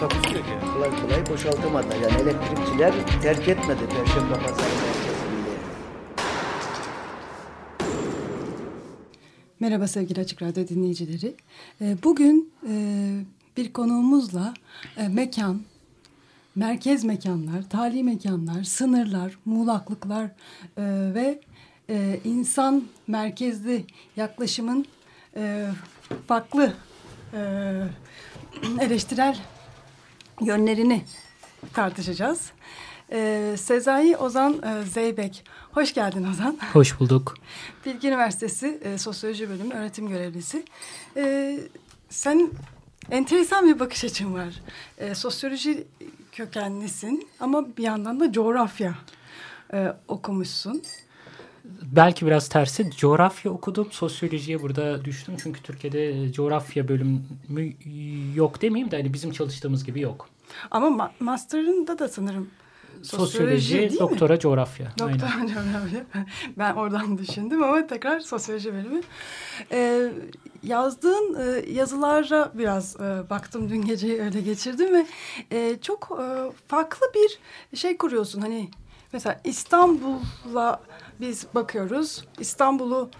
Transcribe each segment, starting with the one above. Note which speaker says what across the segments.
Speaker 1: Takusu yok yani.
Speaker 2: kolay kolay boşaltamadı. Yani elektrikçiler terk etmedi Perşembe Pazarı merkezinde.
Speaker 3: Merhaba sevgili Açık Radyo dinleyicileri. Ee, Bugün e, bir konuğumuzla e, mekan, merkez mekanlar, tali mekanlar, sınırlar, muğlaklıklar e, ve insan merkezli yaklaşımın farklı eleştirel yönlerini tartışacağız. E, Sezai Ozan e, Zeybek. Hoş geldin Ozan.
Speaker 4: Hoş bulduk.
Speaker 3: Bilgi Üniversitesi e, Sosyoloji Bölümü öğretim görevlisi. E, sen enteresan bir bakış açın var. E, sosyoloji kökenlisin ama bir yandan da coğrafya e, okumuşsun.
Speaker 4: Belki biraz tersi coğrafya okudum. Sosyolojiye burada düştüm. Çünkü Türkiye'de coğrafya bölümü yok demeyeyim de hani bizim çalıştığımız gibi yok.
Speaker 3: Ama ma- master'ında da sanırım
Speaker 4: Sosyoloji,
Speaker 3: mi?
Speaker 4: doktora coğrafya.
Speaker 3: Doktor
Speaker 4: Aynen.
Speaker 3: coğrafya. Ben oradan düşündüm ama tekrar sosyoloji bölümü. Ee, yazdığın e, yazılara biraz e, baktım dün geceyi öyle geçirdim ve e, çok e, farklı bir şey kuruyorsun. Hani mesela İstanbul'a biz bakıyoruz. İstanbul'u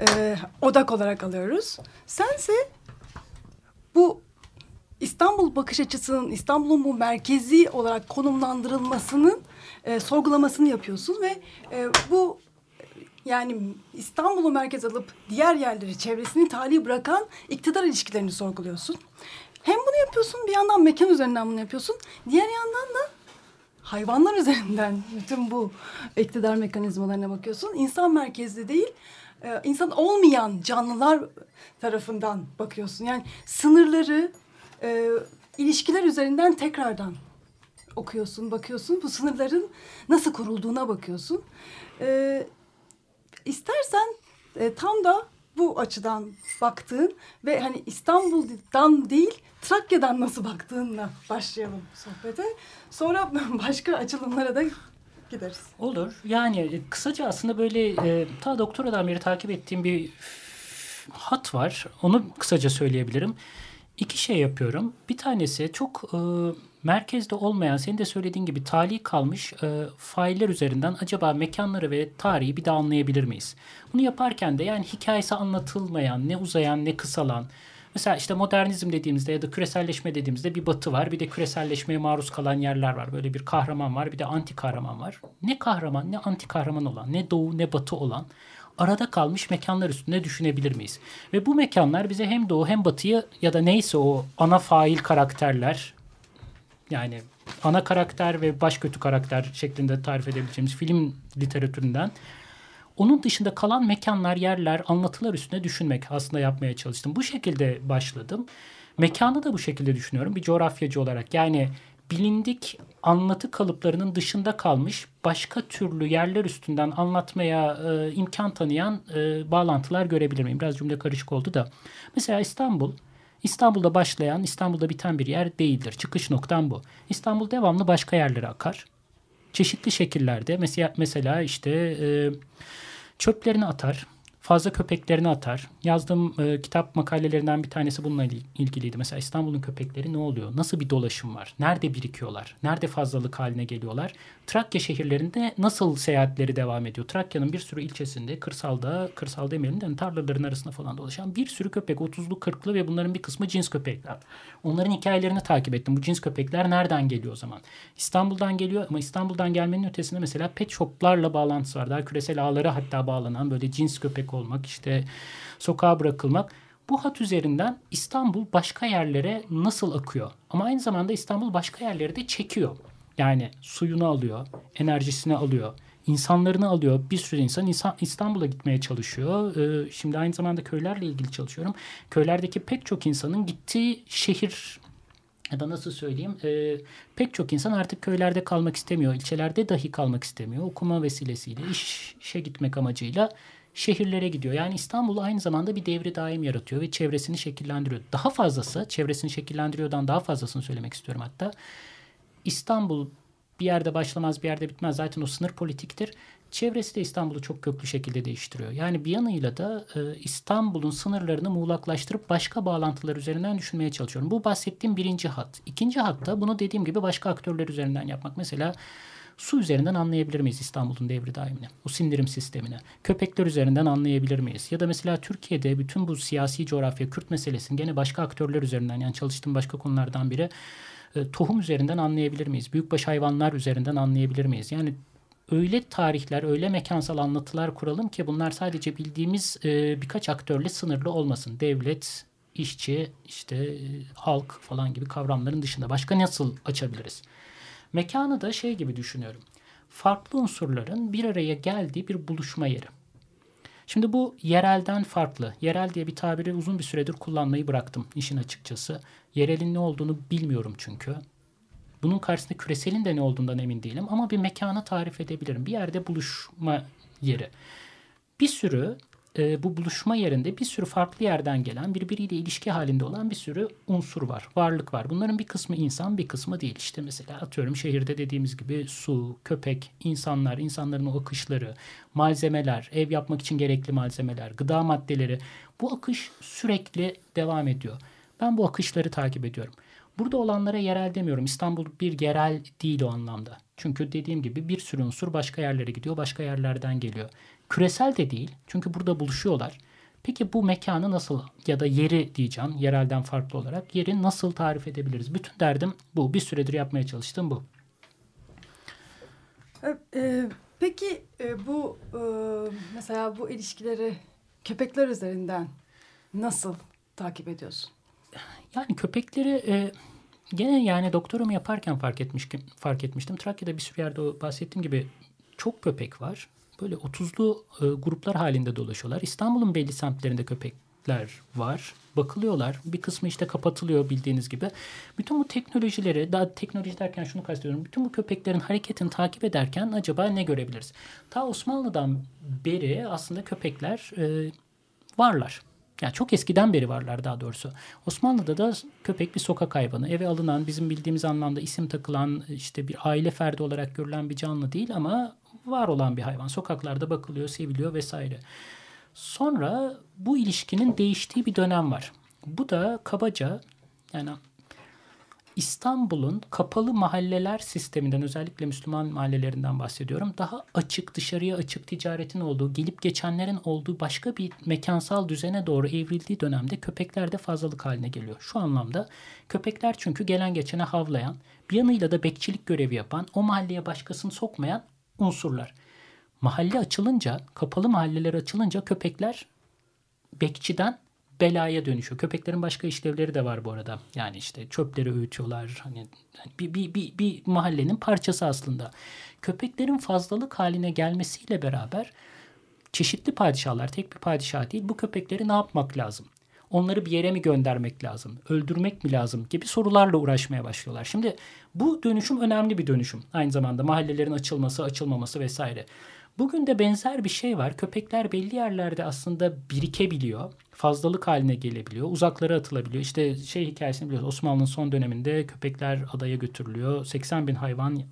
Speaker 3: e, odak olarak alıyoruz. Sense bu İstanbul bakış açısının, İstanbul'un bu merkezi olarak konumlandırılmasının e, sorgulamasını yapıyorsun ve e, bu yani İstanbul'u merkez alıp diğer yerleri, çevresini tali bırakan iktidar ilişkilerini sorguluyorsun. Hem bunu yapıyorsun, bir yandan mekan üzerinden bunu yapıyorsun. Diğer yandan da hayvanlar üzerinden bütün bu iktidar mekanizmalarına bakıyorsun. İnsan merkezli değil, e, insan olmayan canlılar tarafından bakıyorsun. Yani sınırları, e, ilişkiler üzerinden tekrardan okuyorsun, bakıyorsun. Bu sınırların nasıl kurulduğuna bakıyorsun. E, istersen tam da bu açıdan baktığın ve hani İstanbul'dan değil Trakya'dan nasıl baktığınla başlayalım sohbete. Sonra başka açılımlara da gideriz.
Speaker 4: Olur. Yani e, kısaca aslında böyle e, ta doktoradan beri takip ettiğim bir hat var. Onu kısaca söyleyebilirim. İki şey yapıyorum. Bir tanesi çok e, merkezde olmayan, senin de söylediğin gibi tali kalmış e, failler üzerinden acaba mekanları ve tarihi bir daha anlayabilir miyiz? Bunu yaparken de yani hikayesi anlatılmayan, ne uzayan ne kısalan, Mesela işte modernizm dediğimizde ya da küreselleşme dediğimizde bir batı var. Bir de küreselleşmeye maruz kalan yerler var. Böyle bir kahraman var bir de anti kahraman var. Ne kahraman ne anti kahraman olan ne doğu ne batı olan arada kalmış mekanlar üstünde düşünebilir miyiz? Ve bu mekanlar bize hem doğu hem batıyı ya da neyse o ana fail karakterler yani ana karakter ve baş kötü karakter şeklinde tarif edebileceğimiz film literatüründen onun dışında kalan mekanlar, yerler, anlatılar üstüne düşünmek aslında yapmaya çalıştım. Bu şekilde başladım. Mekanı da bu şekilde düşünüyorum bir coğrafyacı olarak. Yani bilindik anlatı kalıplarının dışında kalmış başka türlü yerler üstünden anlatmaya e, imkan tanıyan e, bağlantılar görebilir miyim? Biraz cümle karışık oldu da. Mesela İstanbul, İstanbul'da başlayan, İstanbul'da biten bir yer değildir. Çıkış noktam bu. İstanbul devamlı başka yerlere akar. Çeşitli şekillerde. Mesela, mesela işte e, çöplerini atar, fazla köpeklerini atar. Yazdığım e, kitap makalelerinden bir tanesi bununla il- ilgiliydi. Mesela İstanbul'un köpekleri ne oluyor? Nasıl bir dolaşım var? Nerede birikiyorlar? Nerede fazlalık haline geliyorlar? Trakya şehirlerinde nasıl seyahatleri devam ediyor? Trakya'nın bir sürü ilçesinde kırsalda, kırsal demeyelim de hani tarlaların arasında falan dolaşan bir sürü köpek. 30'lu 40'lı ve bunların bir kısmı cins köpekler. Onların hikayelerini takip ettim. Bu cins köpekler nereden geliyor o zaman? İstanbul'dan geliyor ama İstanbul'dan gelmenin ötesinde mesela pet shoplarla bağlantısı var. Daha küresel ağlara hatta bağlanan böyle cins köpek olmak işte sokağa bırakılmak. Bu hat üzerinden İstanbul başka yerlere nasıl akıyor? Ama aynı zamanda İstanbul başka yerleri de çekiyor. Yani suyunu alıyor, enerjisini alıyor, insanlarını alıyor. Bir sürü insan, insan İstanbul'a gitmeye çalışıyor. Ee, şimdi aynı zamanda köylerle ilgili çalışıyorum. Köylerdeki pek çok insanın gittiği şehir ya da nasıl söyleyeyim e, pek çok insan artık köylerde kalmak istemiyor. ilçelerde dahi kalmak istemiyor. Okuma vesilesiyle, iş- işe gitmek amacıyla şehirlere gidiyor. Yani İstanbul aynı zamanda bir devri daim yaratıyor ve çevresini şekillendiriyor. Daha fazlası, çevresini şekillendiriyordan daha fazlasını söylemek istiyorum hatta. İstanbul bir yerde başlamaz bir yerde bitmez. Zaten o sınır politiktir. Çevresi de İstanbul'u çok köklü şekilde değiştiriyor. Yani bir yanıyla da e, İstanbul'un sınırlarını muğlaklaştırıp başka bağlantılar üzerinden düşünmeye çalışıyorum. Bu bahsettiğim birinci hat. İkinci hatta bunu dediğim gibi başka aktörler üzerinden yapmak. Mesela su üzerinden anlayabilir miyiz İstanbul'un devri daimini? O sindirim sistemini. Köpekler üzerinden anlayabilir miyiz? Ya da mesela Türkiye'de bütün bu siyasi coğrafya, Kürt meselesini gene başka aktörler üzerinden yani çalıştığım başka konulardan biri e, tohum üzerinden anlayabilir miyiz? Büyükbaş hayvanlar üzerinden anlayabilir miyiz? Yani öyle tarihler, öyle mekansal anlatılar kuralım ki bunlar sadece bildiğimiz e, birkaç aktörle sınırlı olmasın. Devlet, işçi, işte e, halk falan gibi kavramların dışında başka nasıl açabiliriz? Mekanı da şey gibi düşünüyorum. Farklı unsurların bir araya geldiği bir buluşma yeri. Şimdi bu yerelden farklı. Yerel diye bir tabiri uzun bir süredir kullanmayı bıraktım işin açıkçası. Yerelin ne olduğunu bilmiyorum çünkü. Bunun karşısında küreselin de ne olduğundan emin değilim ama bir mekanı tarif edebilirim. Bir yerde buluşma yeri. Bir sürü e, bu buluşma yerinde bir sürü farklı yerden gelen birbiriyle ilişki halinde olan bir sürü unsur var, varlık var. Bunların bir kısmı insan bir kısmı değil. İşte mesela atıyorum şehirde dediğimiz gibi su, köpek, insanlar, insanların o akışları, malzemeler, ev yapmak için gerekli malzemeler, gıda maddeleri. Bu akış sürekli devam ediyor. Ben bu akışları takip ediyorum. Burada olanlara yerel demiyorum. İstanbul bir yerel değil o anlamda. Çünkü dediğim gibi bir sürü unsur başka yerlere gidiyor, başka yerlerden geliyor. Küresel de değil. Çünkü burada buluşuyorlar. Peki bu mekanı nasıl ya da yeri diyeceğim yerelden farklı olarak yeri nasıl tarif edebiliriz? Bütün derdim bu. Bir süredir yapmaya çalıştığım bu.
Speaker 3: E, peki e, bu e, mesela bu ilişkileri köpekler üzerinden nasıl takip ediyorsun?
Speaker 4: Yani köpekleri e, gene yani doktorumu yaparken fark etmiş fark etmiştim. Trakya'da bir sürü yerde bahsettiğim gibi çok köpek var. Böyle 30'lu e, gruplar halinde dolaşıyorlar. İstanbul'un belli semtlerinde köpekler var. Bakılıyorlar. Bir kısmı işte kapatılıyor bildiğiniz gibi. Bütün bu teknolojileri, daha teknoloji derken şunu kastediyorum. Bütün bu köpeklerin hareketini takip ederken acaba ne görebiliriz? Ta Osmanlı'dan beri aslında köpekler e, varlar. Yani çok eskiden beri varlar daha doğrusu. Osmanlı'da da köpek bir sokak hayvanı. Eve alınan, bizim bildiğimiz anlamda isim takılan, işte bir aile ferdi olarak görülen bir canlı değil ama var olan bir hayvan. Sokaklarda bakılıyor, seviliyor vesaire. Sonra bu ilişkinin değiştiği bir dönem var. Bu da kabaca yani İstanbul'un kapalı mahalleler sisteminden özellikle Müslüman mahallelerinden bahsediyorum. Daha açık, dışarıya açık ticaretin olduğu, gelip geçenlerin olduğu başka bir mekansal düzene doğru evrildiği dönemde köpekler de fazlalık haline geliyor. Şu anlamda köpekler çünkü gelen geçene havlayan, bir yanıyla da bekçilik görevi yapan, o mahalleye başkasını sokmayan unsurlar. Mahalle açılınca, kapalı mahalleler açılınca köpekler bekçiden belaya dönüşüyor. Köpeklerin başka işlevleri de var bu arada. Yani işte çöpleri öğütüyorlar. Hani bir, bir, bir, bir mahallenin parçası aslında. Köpeklerin fazlalık haline gelmesiyle beraber çeşitli padişahlar, tek bir padişah değil, bu köpekleri ne yapmak lazım? Onları bir yere mi göndermek lazım? Öldürmek mi lazım? Gibi sorularla uğraşmaya başlıyorlar. Şimdi bu dönüşüm önemli bir dönüşüm. Aynı zamanda mahallelerin açılması, açılmaması vesaire. Bugün de benzer bir şey var. Köpekler belli yerlerde aslında birikebiliyor. Fazlalık haline gelebiliyor. Uzaklara atılabiliyor. İşte şey hikayesini biliyoruz. Osmanlı'nın son döneminde köpekler adaya götürülüyor. 80 bin hayvan e,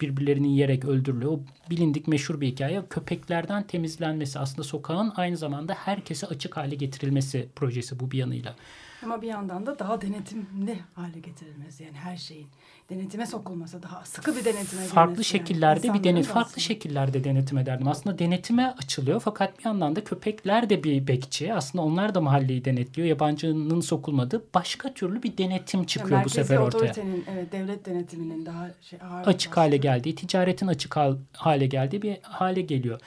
Speaker 4: birbirlerini yiyerek öldürülüyor. O bilindik meşhur bir hikaye. Köpeklerden temizlenmesi aslında sokağın aynı zamanda herkese açık hale getirilmesi projesi bu bir yanıyla.
Speaker 3: Ama bir yandan da daha denetimli hale getirilmesi yani her şeyin denetime sokulması daha sıkı bir denetime
Speaker 4: farklı şekillerde yani. bir denet farklı aslında. şekillerde denetim ederdim. Aslında denetime açılıyor fakat bir yandan da köpekler de bir bekçi. Aslında onlar da mahalleyi denetliyor. Yabancının sokulmadığı başka türlü bir denetim çıkıyor yani bu sefer ortaya.
Speaker 3: evet devlet denetiminin daha şey ağır
Speaker 4: açık hale geldiği, ticaretin açık hale geldiği bir hale geliyor.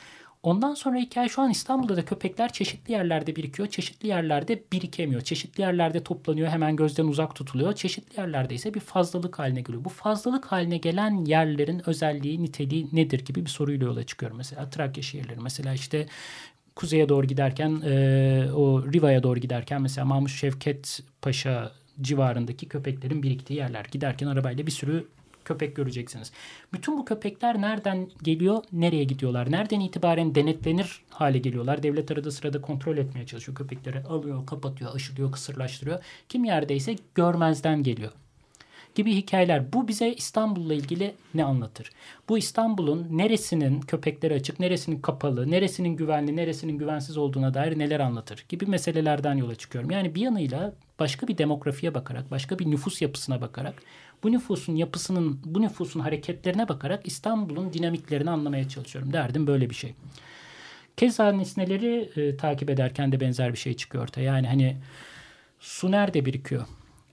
Speaker 4: Ondan sonra hikaye şu an İstanbul'da da köpekler çeşitli yerlerde birikiyor. Çeşitli yerlerde birikemiyor. Çeşitli yerlerde toplanıyor. Hemen gözden uzak tutuluyor. Çeşitli yerlerde ise bir fazlalık haline geliyor. Bu fazlalık haline gelen yerlerin özelliği, niteliği nedir gibi bir soruyla yola çıkıyorum. Mesela Trakya şehirleri. Mesela işte kuzeye doğru giderken e, o Riva'ya doğru giderken mesela Mahmut Şevket Paşa civarındaki köpeklerin biriktiği yerler. Giderken arabayla bir sürü köpek göreceksiniz. Bütün bu köpekler nereden geliyor, nereye gidiyorlar? Nereden itibaren denetlenir hale geliyorlar? Devlet arada sırada kontrol etmeye çalışıyor. Köpekleri alıyor, kapatıyor, aşılıyor, kısırlaştırıyor. Kim yerdeyse görmezden geliyor gibi hikayeler. Bu bize İstanbul'la ilgili ne anlatır? Bu İstanbul'un neresinin köpekleri açık, neresinin kapalı, neresinin güvenli, neresinin güvensiz olduğuna dair neler anlatır gibi meselelerden yola çıkıyorum. Yani bir yanıyla başka bir demografiye bakarak, başka bir nüfus yapısına bakarak, bu nüfusun yapısının, bu nüfusun hareketlerine bakarak İstanbul'un dinamiklerini anlamaya çalışıyorum. Derdim böyle bir şey. Keza nesneleri e, takip ederken de benzer bir şey çıkıyor ortaya. Yani hani su nerede birikiyor?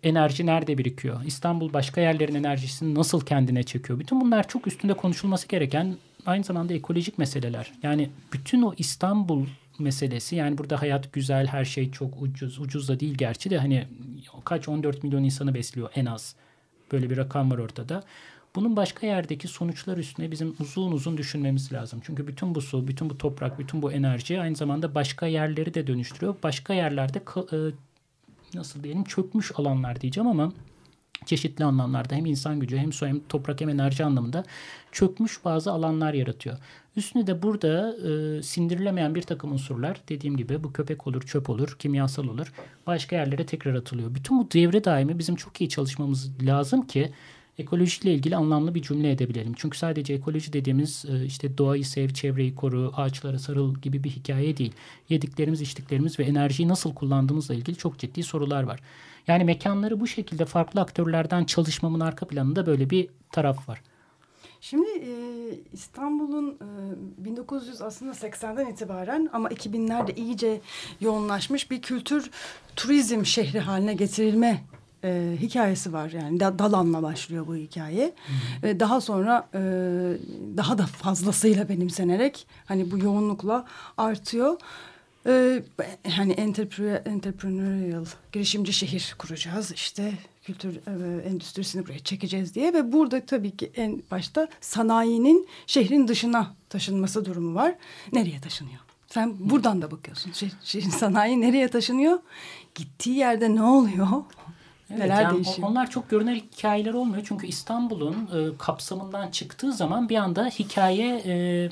Speaker 4: enerji nerede birikiyor? İstanbul başka yerlerin enerjisini nasıl kendine çekiyor? Bütün bunlar çok üstünde konuşulması gereken aynı zamanda ekolojik meseleler. Yani bütün o İstanbul meselesi yani burada hayat güzel, her şey çok ucuz. Ucuz da değil gerçi de hani kaç 14 milyon insanı besliyor en az. Böyle bir rakam var ortada. Bunun başka yerdeki sonuçlar üstüne bizim uzun uzun düşünmemiz lazım. Çünkü bütün bu su, bütün bu toprak, bütün bu enerji aynı zamanda başka yerleri de dönüştürüyor. Başka yerlerde nasıl diyelim çökmüş alanlar diyeceğim ama çeşitli anlamlarda hem insan gücü hem su hem toprak hem enerji anlamında çökmüş bazı alanlar yaratıyor. Üstüne de burada e, sindirilemeyen bir takım unsurlar dediğim gibi bu köpek olur, çöp olur, kimyasal olur. Başka yerlere tekrar atılıyor. Bütün bu devre daimi bizim çok iyi çalışmamız lazım ki ekolojiyle ilgili anlamlı bir cümle edebilelim. Çünkü sadece ekoloji dediğimiz e, işte doğayı sev, çevreyi koru, ağaçlara sarıl gibi bir hikaye değil. Yediklerimiz, içtiklerimiz ve enerjiyi nasıl kullandığımızla ilgili çok ciddi sorular var. Yani mekanları bu şekilde farklı aktörlerden çalışmamın arka planında böyle bir taraf var.
Speaker 3: Şimdi e, İstanbul'un e, 1900 aslında 80'den itibaren ama 2000'lerde iyice yoğunlaşmış bir kültür turizm şehri haline getirilme e, hikayesi var. Yani da, Dalan'la başlıyor bu hikaye. Ve daha sonra e, daha da fazlasıyla benimsenerek hani bu yoğunlukla artıyor. E, hani entrepreneurial girişimci şehir kuracağız. İşte kültür e, endüstrisini buraya çekeceğiz diye ve burada tabii ki en başta sanayinin şehrin dışına taşınması durumu var. Nereye taşınıyor? Sen buradan da bakıyorsun. Şehrin sanayi nereye taşınıyor? Gittiği yerde ne oluyor?
Speaker 4: Evet, Neler yani değişiyor? Onlar çok görünen hikayeler olmuyor. Çünkü İstanbul'un e, kapsamından çıktığı zaman bir anda hikaye e,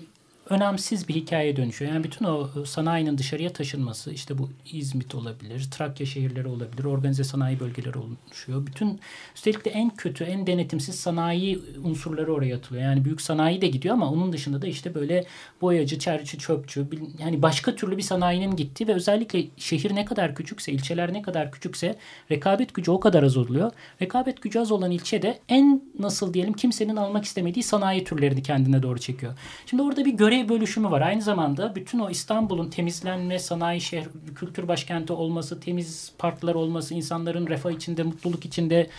Speaker 4: önemsiz bir hikaye dönüşüyor. Yani bütün o sanayinin dışarıya taşınması işte bu İzmit olabilir, Trakya şehirleri olabilir, organize sanayi bölgeleri oluşuyor. Bütün üstelik de en kötü, en denetimsiz sanayi unsurları oraya atılıyor. Yani büyük sanayi de gidiyor ama onun dışında da işte böyle boyacı, çerçi, çöpçü yani başka türlü bir sanayinin gitti ve özellikle şehir ne kadar küçükse, ilçeler ne kadar küçükse rekabet gücü o kadar az oluyor. Rekabet gücü az olan ilçe de en nasıl diyelim kimsenin almak istemediği sanayi türlerini kendine doğru çekiyor. Şimdi orada bir görev görev bölüşümü var. Aynı zamanda bütün o İstanbul'un temizlenme, sanayi şehir, kültür başkenti olması, temiz parklar olması, insanların refah içinde, mutluluk içinde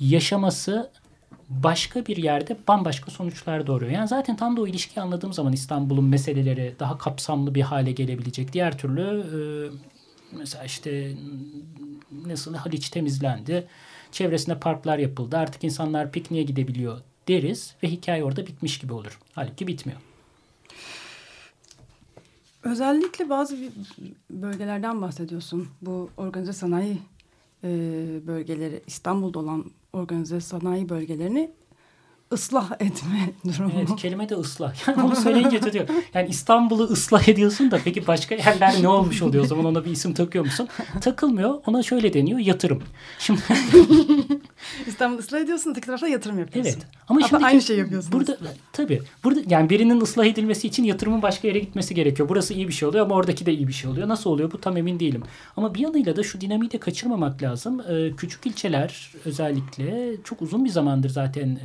Speaker 4: yaşaması başka bir yerde bambaşka sonuçlar doğuruyor. Yani zaten tam da o ilişkiyi anladığım zaman İstanbul'un meseleleri daha kapsamlı bir hale gelebilecek. Diğer türlü e, mesela işte nasıl Haliç temizlendi. Çevresinde parklar yapıldı. Artık insanlar pikniğe gidebiliyor deriz ve hikaye orada bitmiş gibi olur. Halbuki bitmiyor.
Speaker 3: Özellikle bazı bölgelerden bahsediyorsun. Bu organize sanayi e, bölgeleri, İstanbul'da olan organize sanayi bölgelerini ıslah etme durumu.
Speaker 4: Evet kelime de ıslah. Yani bunu söyleyince tutuyor. Yani İstanbul'u ıslah ediyorsun da peki başka yerler ne olmuş oluyor o zaman ona bir isim takıyor musun? Takılmıyor. Ona şöyle deniyor yatırım. Şimdi
Speaker 3: İstanbul ıslah ediyorsun öteki tarafta yatırım yapıyorsun.
Speaker 4: Evet. Ama,
Speaker 3: Ama
Speaker 4: şimdi
Speaker 3: aynı şey yapıyorsun.
Speaker 4: Burada tabii. Burada yani birinin ıslah edilmesi için yatırımın başka yere gitmesi gerekiyor. Burası iyi bir şey oluyor ama oradaki de iyi bir şey oluyor. Nasıl oluyor bu tam emin değilim. Ama bir yanıyla da şu dinamiği de kaçırmamak lazım. Ee, küçük ilçeler özellikle çok uzun bir zamandır zaten e,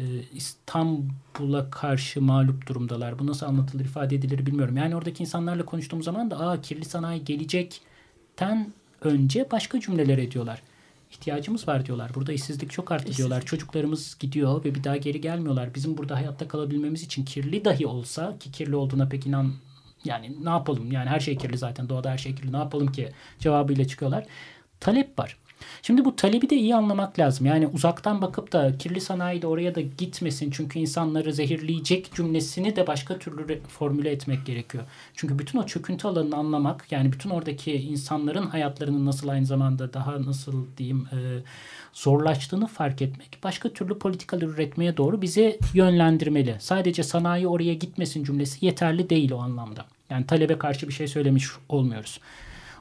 Speaker 4: İstanbul'a karşı mağlup durumdalar. Bu nasıl anlatılır, ifade edilir bilmiyorum. Yani oradaki insanlarla konuştuğum zaman da aa kirli sanayi gelecekten önce başka cümleler ediyorlar. İhtiyacımız var diyorlar. Burada işsizlik çok arttı diyorlar. Çocuklarımız gidiyor ve bir daha geri gelmiyorlar. Bizim burada hayatta kalabilmemiz için kirli dahi olsa ki kirli olduğuna pek inan yani ne yapalım? Yani her şey kirli zaten. Doğada her şey kirli. Ne yapalım ki? Cevabıyla çıkıyorlar. Talep var. Şimdi bu talebi de iyi anlamak lazım. Yani uzaktan bakıp da kirli sanayi de oraya da gitmesin çünkü insanları zehirleyecek cümlesini de başka türlü formüle etmek gerekiyor. Çünkü bütün o çöküntü alanını anlamak yani bütün oradaki insanların hayatlarının nasıl aynı zamanda daha nasıl diyeyim e, zorlaştığını fark etmek başka türlü politikalar üretmeye doğru bizi yönlendirmeli. Sadece sanayi oraya gitmesin cümlesi yeterli değil o anlamda. Yani talebe karşı bir şey söylemiş olmuyoruz.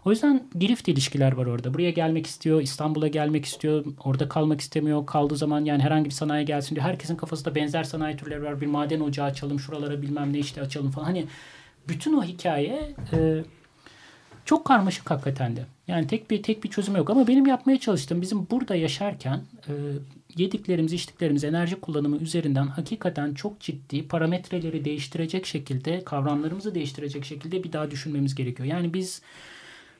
Speaker 4: O yüzden girift ilişkiler var orada. Buraya gelmek istiyor, İstanbul'a gelmek istiyor, orada kalmak istemiyor. Kaldığı zaman yani herhangi bir sanayi gelsin diyor. Herkesin kafasında benzer sanayi türleri var. Bir maden ocağı açalım, şuralara bilmem ne işte açalım falan. Hani bütün o hikaye e, çok karmaşık hakikaten de. Yani tek bir tek bir çözüm yok ama benim yapmaya çalıştığım bizim burada yaşarken e, yediklerimiz, içtiklerimiz, enerji kullanımı üzerinden hakikaten çok ciddi parametreleri değiştirecek şekilde, kavramlarımızı değiştirecek şekilde bir daha düşünmemiz gerekiyor. Yani biz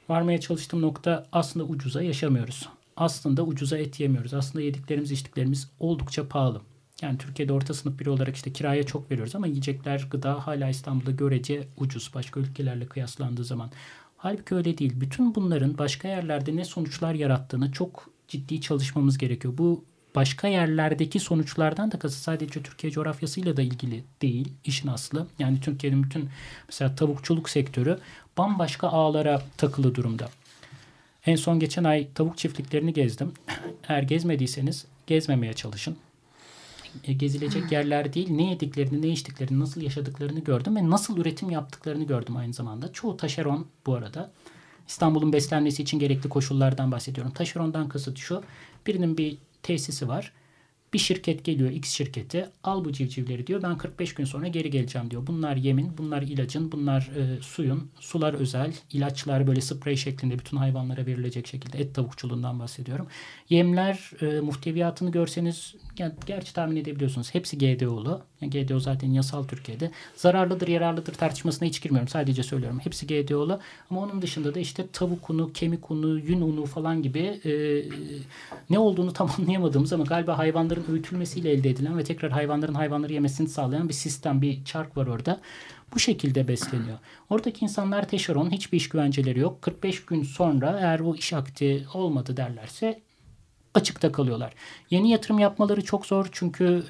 Speaker 4: varmaya çalıştığım nokta aslında ucuza yaşamıyoruz. Aslında ucuza et yemiyoruz. Aslında yediklerimiz, içtiklerimiz oldukça pahalı. Yani Türkiye'de orta sınıf biri olarak işte kiraya çok veriyoruz ama yiyecekler, gıda hala İstanbul'da görece ucuz başka ülkelerle kıyaslandığı zaman. Halbuki öyle değil. Bütün bunların başka yerlerde ne sonuçlar yarattığını çok ciddi çalışmamız gerekiyor. Bu başka yerlerdeki sonuçlardan da kasıt sadece Türkiye coğrafyasıyla da ilgili değil işin aslı. Yani Türkiye'nin bütün mesela tavukçuluk sektörü bambaşka ağlara takılı durumda. En son geçen ay tavuk çiftliklerini gezdim. Eğer gezmediyseniz gezmemeye çalışın. E, gezilecek yerler değil, ne yediklerini, ne içtiklerini, nasıl yaşadıklarını gördüm ve nasıl üretim yaptıklarını gördüm aynı zamanda. Çoğu taşeron bu arada. İstanbul'un beslenmesi için gerekli koşullardan bahsediyorum. Taşerondan kasıt şu, birinin bir tesisi var. Bir şirket geliyor X şirketi al bu civcivleri diyor ben 45 gün sonra geri geleceğim diyor. Bunlar yemin, bunlar ilacın, bunlar e, suyun, sular özel, ilaçlar böyle sprey şeklinde bütün hayvanlara verilecek şekilde et tavukçuluğundan bahsediyorum. Yemler e, muhteviyatını görseniz yani, gerçi tahmin edebiliyorsunuz hepsi GDO'lu. Yani GDO zaten yasal Türkiye'de. Zararlıdır, yararlıdır tartışmasına hiç girmiyorum. Sadece söylüyorum. Hepsi GDO'lu. Ama onun dışında da işte tavuk unu, kemik unu, yün unu falan gibi e, ne olduğunu tam anlayamadığımız ama galiba hayvanların öğütülmesiyle elde edilen ve tekrar hayvanların hayvanları yemesini sağlayan bir sistem, bir çark var orada. Bu şekilde besleniyor. Oradaki insanlar teşeron, hiçbir iş güvenceleri yok. 45 gün sonra eğer bu iş akti olmadı derlerse açıkta kalıyorlar. Yeni yatırım yapmaları çok zor çünkü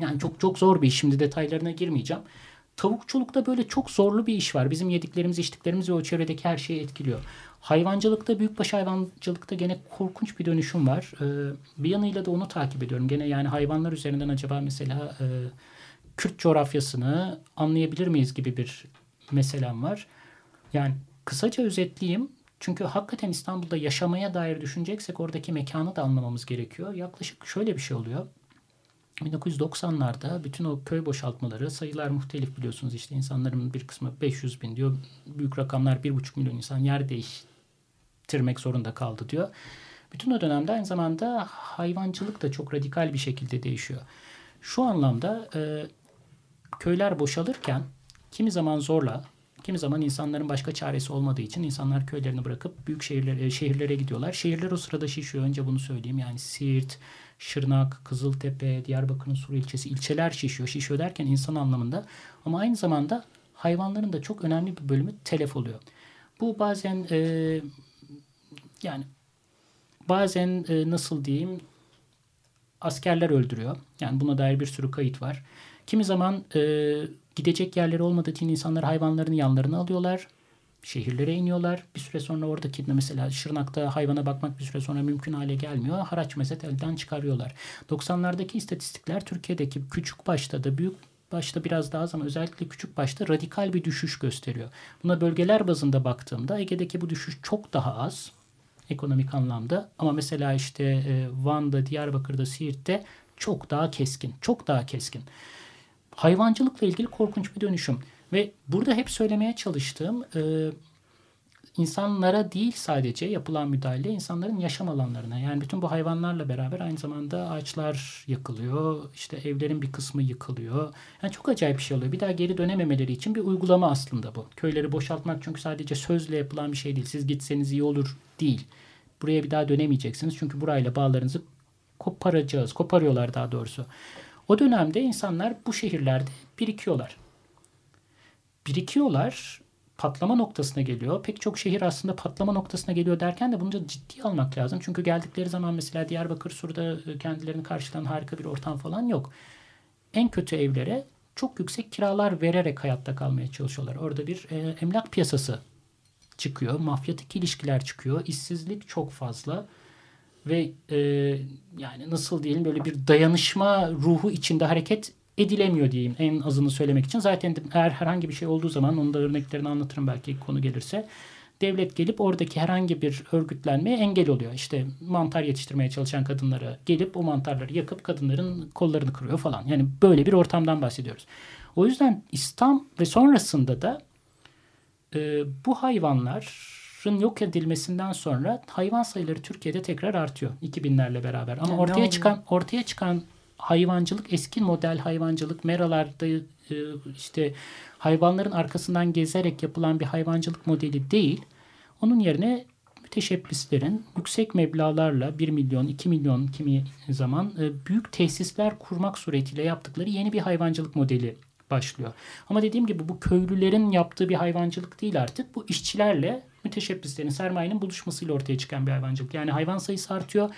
Speaker 4: yani çok çok zor bir iş. Şimdi detaylarına girmeyeceğim. Tavukçulukta böyle çok zorlu bir iş var. Bizim yediklerimiz, içtiklerimiz ve o çevredeki her şeyi etkiliyor. Hayvancılıkta, büyükbaş hayvancılıkta gene korkunç bir dönüşüm var. Ee, bir yanıyla da onu takip ediyorum. Gene yani hayvanlar üzerinden acaba mesela e, Kürt coğrafyasını anlayabilir miyiz gibi bir meselem var. Yani kısaca özetleyeyim. Çünkü hakikaten İstanbul'da yaşamaya dair düşüneceksek oradaki mekanı da anlamamız gerekiyor. Yaklaşık şöyle bir şey oluyor. 1990'larda bütün o köy boşaltmaları sayılar muhtelif biliyorsunuz işte insanların bir kısmı 500 bin diyor. Büyük rakamlar 1,5 milyon insan yer değiştirmek zorunda kaldı diyor. Bütün o dönemde aynı zamanda hayvancılık da çok radikal bir şekilde değişiyor. Şu anlamda e, köyler boşalırken kimi zaman zorla Kimi zaman insanların başka çaresi olmadığı için insanlar köylerini bırakıp büyük şehirlere, şehirlere gidiyorlar. Şehirler o sırada şişiyor. Önce bunu söyleyeyim. Yani Siirt, Şırnak, Kızıltepe, Diyarbakır'ın Suru ilçesi, ilçeler şişiyor. Şişiyor derken insan anlamında. Ama aynı zamanda hayvanların da çok önemli bir bölümü telef oluyor. Bu bazen e, yani bazen e, nasıl diyeyim askerler öldürüyor. Yani buna dair bir sürü kayıt var. Kimi zaman e, gidecek yerleri olmadığı için insanlar hayvanlarını yanlarına alıyorlar. Şehirlere iniyorlar. Bir süre sonra oradaki mesela Şırnak'ta hayvana bakmak bir süre sonra mümkün hale gelmiyor. Haraç mezet elden çıkarıyorlar. 90'lardaki istatistikler Türkiye'deki küçük başta da büyük başta biraz daha az ama özellikle küçük başta radikal bir düşüş gösteriyor. Buna bölgeler bazında baktığımda Ege'deki bu düşüş çok daha az ekonomik anlamda ama mesela işte e, Van'da, Diyarbakır'da, Siirt'te çok daha keskin, çok daha keskin hayvancılıkla ilgili korkunç bir dönüşüm. Ve burada hep söylemeye çalıştığım e, insanlara değil sadece yapılan müdahale insanların yaşam alanlarına. Yani bütün bu hayvanlarla beraber aynı zamanda ağaçlar yakılıyor. İşte evlerin bir kısmı yıkılıyor. Yani çok acayip bir şey oluyor. Bir daha geri dönememeleri için bir uygulama aslında bu. Köyleri boşaltmak çünkü sadece sözle yapılan bir şey değil. Siz gitseniz iyi olur değil. Buraya bir daha dönemeyeceksiniz. Çünkü burayla bağlarınızı koparacağız. Koparıyorlar daha doğrusu. O dönemde insanlar bu şehirlerde birikiyorlar. Birikiyorlar. patlama noktasına geliyor. Pek çok şehir aslında patlama noktasına geliyor derken de bunu da ciddiye almak lazım. Çünkü geldikleri zaman mesela Diyarbakır Sur'da e, kendilerini karşılayan harika bir ortam falan yok. En kötü evlere çok yüksek kiralar vererek hayatta kalmaya çalışıyorlar. Orada bir e, emlak piyasası çıkıyor. Mafyatik ilişkiler çıkıyor. işsizlik çok fazla. Ve e, yani nasıl diyelim böyle bir dayanışma ruhu içinde hareket edilemiyor diyeyim en azını söylemek için. Zaten eğer herhangi bir şey olduğu zaman onun da örneklerini anlatırım belki konu gelirse. Devlet gelip oradaki herhangi bir örgütlenmeye engel oluyor. İşte mantar yetiştirmeye çalışan kadınlara gelip o mantarları yakıp kadınların kollarını kırıyor falan. Yani böyle bir ortamdan bahsediyoruz. O yüzden İslam ve sonrasında da e, bu hayvanların yok edilmesinden sonra hayvan sayıları Türkiye'de tekrar artıyor 2000'lerle beraber. Ama
Speaker 3: Yani
Speaker 4: ortaya çıkan ortaya çıkan hayvancılık eski model hayvancılık meralarda e, işte hayvanların arkasından gezerek yapılan bir hayvancılık modeli değil. Onun yerine müteşebbislerin yüksek meblalarla 1 milyon 2 milyon kimi zaman e, büyük tesisler kurmak suretiyle yaptıkları yeni bir hayvancılık modeli başlıyor. Ama dediğim gibi bu köylülerin yaptığı bir hayvancılık değil artık. Bu işçilerle müteşebbislerin, sermayenin buluşmasıyla ortaya çıkan bir hayvancılık. Yani hayvan sayısı artıyor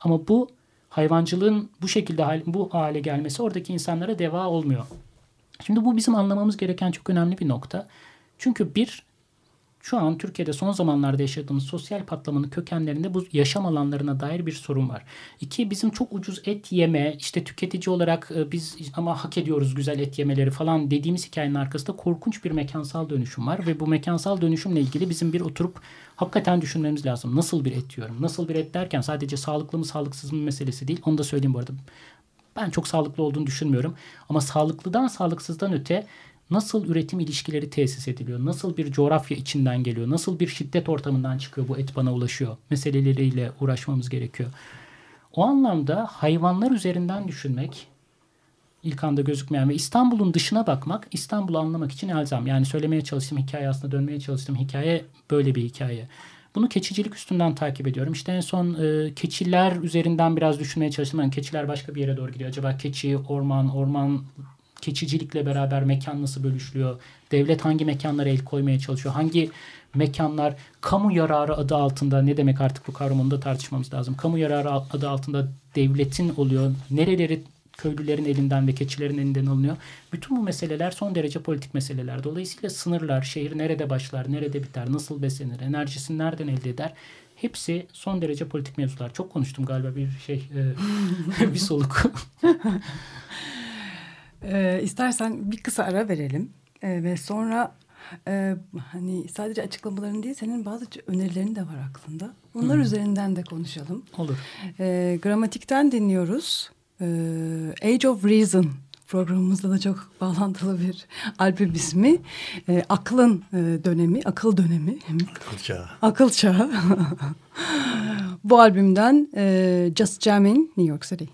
Speaker 4: ama bu hayvancılığın bu şekilde bu hale gelmesi oradaki insanlara deva olmuyor. Şimdi bu bizim anlamamız gereken çok önemli bir nokta. Çünkü bir şu an Türkiye'de son zamanlarda yaşadığımız sosyal patlamanın kökenlerinde bu yaşam alanlarına dair bir sorun var. İki, bizim çok ucuz et yeme, işte tüketici olarak e, biz ama hak ediyoruz güzel et yemeleri falan dediğimiz hikayenin arkasında korkunç bir mekansal dönüşüm var. Ve bu mekansal dönüşümle ilgili bizim bir oturup hakikaten düşünmemiz lazım. Nasıl bir et yiyorum? Nasıl bir et derken sadece sağlıklı mı sağlıksız mı meselesi değil. Onu da söyleyeyim bu arada. Ben çok sağlıklı olduğunu düşünmüyorum. Ama sağlıklıdan sağlıksızdan öte nasıl üretim ilişkileri tesis ediliyor? Nasıl bir coğrafya içinden geliyor? Nasıl bir şiddet ortamından çıkıyor bu et bana ulaşıyor? Meseleleriyle uğraşmamız gerekiyor. O anlamda hayvanlar üzerinden düşünmek ilk anda gözükmeyen ve İstanbul'un dışına bakmak İstanbul'u anlamak için elzem. Yani söylemeye çalıştığım hikaye aslında dönmeye çalıştığım hikaye böyle bir hikaye. Bunu keçicilik üstünden takip ediyorum. İşte en son e, keçiler üzerinden biraz düşünmeye çalıştım. Yani keçiler başka bir yere doğru gidiyor. Acaba keçi, orman, orman keçicilikle beraber mekan nasıl bölüşülüyor? Devlet hangi mekanlara el koymaya çalışıyor? Hangi mekanlar kamu yararı adı altında ne demek artık bu kavramını da tartışmamız lazım. Kamu yararı adı altında devletin oluyor. Nereleri köylülerin elinden ve keçilerin elinden alınıyor. Bütün bu meseleler son derece politik meseleler. Dolayısıyla sınırlar, şehir nerede başlar, nerede biter, nasıl beslenir, enerjisini nereden elde eder? Hepsi son derece politik mevzular. Çok konuştum galiba bir şey, e, bir soluk.
Speaker 3: e, istersen bir kısa ara verelim e, ve sonra e, hani sadece açıklamaların değil senin bazı önerilerin de var aklında. Bunlar hmm. üzerinden de konuşalım.
Speaker 4: Olur.
Speaker 3: E, gramatikten dinliyoruz. E, Age of Reason programımızda da çok bağlantılı bir albüm ismi. E, aklın e, dönemi, akıl dönemi.
Speaker 5: Akıl çağı.
Speaker 3: Akıl çağı. Bu albümden e, Just Jamming New York City.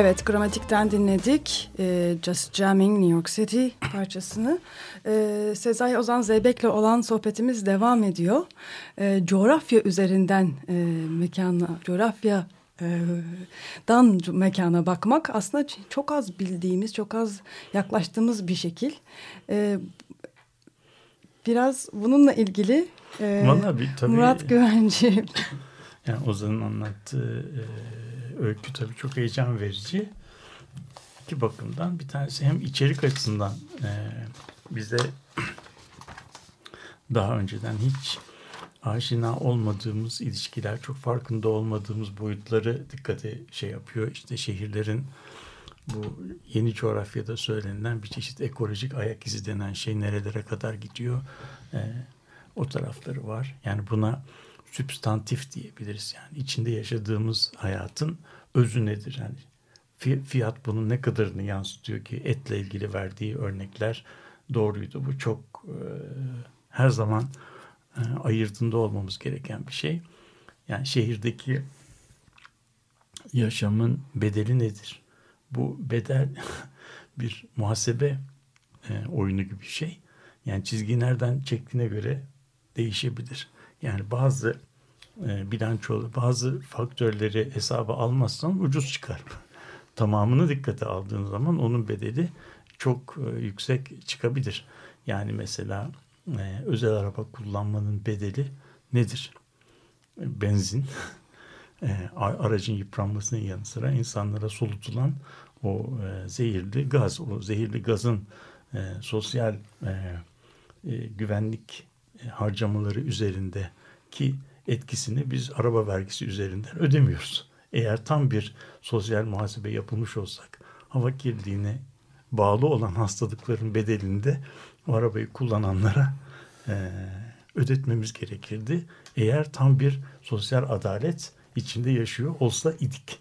Speaker 3: Evet, Gramatik'ten dinledik. Ee, Just Jamming New York City parçasını. Ee, Sezai Ozan Zeybek'le olan sohbetimiz devam ediyor. Ee, coğrafya üzerinden e, mekana, coğrafya e, dan mekana bakmak aslında çok az bildiğimiz, çok az yaklaştığımız bir şekil. Ee, biraz bununla ilgili e,
Speaker 5: Vallahi tabii,
Speaker 3: Murat Güvenci.
Speaker 5: Yani Ozan'ın anlattığı e, öykü tabii çok heyecan verici. İki bakımdan bir tanesi hem içerik açısından e, bize daha önceden hiç aşina olmadığımız ilişkiler, çok farkında olmadığımız boyutları dikkate şey yapıyor. İşte şehirlerin bu yeni coğrafyada söylenilen bir çeşit ekolojik ayak izi denen şey nerelere kadar gidiyor. E, o tarafları var. Yani buna sübstantif diyebiliriz. Yani içinde yaşadığımız hayatın özü nedir? Yani fiyat bunun ne kadarını yansıtıyor ki etle ilgili verdiği örnekler doğruydu. Bu çok e, her zaman e, ayırdığında olmamız gereken bir şey. Yani şehirdeki yaşamın bedeli nedir? Bu bedel bir muhasebe e, oyunu gibi bir şey. Yani çizgi nereden çektiğine göre değişebilir. Yani bazı e, bilanço, bazı faktörleri hesaba almazsan ucuz çıkar. Tamamını dikkate aldığın zaman onun bedeli çok e, yüksek çıkabilir. Yani mesela e, özel araba kullanmanın bedeli nedir? E, benzin, aracın yıpranmasının yanı sıra insanlara solutulan o zehirli gaz, o zehirli gazın sosyal güvenlik e, harcamaları üzerinde ki etkisini biz araba vergisi üzerinden ödemiyoruz. Eğer tam bir sosyal muhasebe yapılmış olsak hava kirliliğine bağlı olan hastalıkların bedelini de o arabayı kullananlara e, ödetmemiz gerekirdi. Eğer tam bir sosyal adalet içinde yaşıyor olsa idik.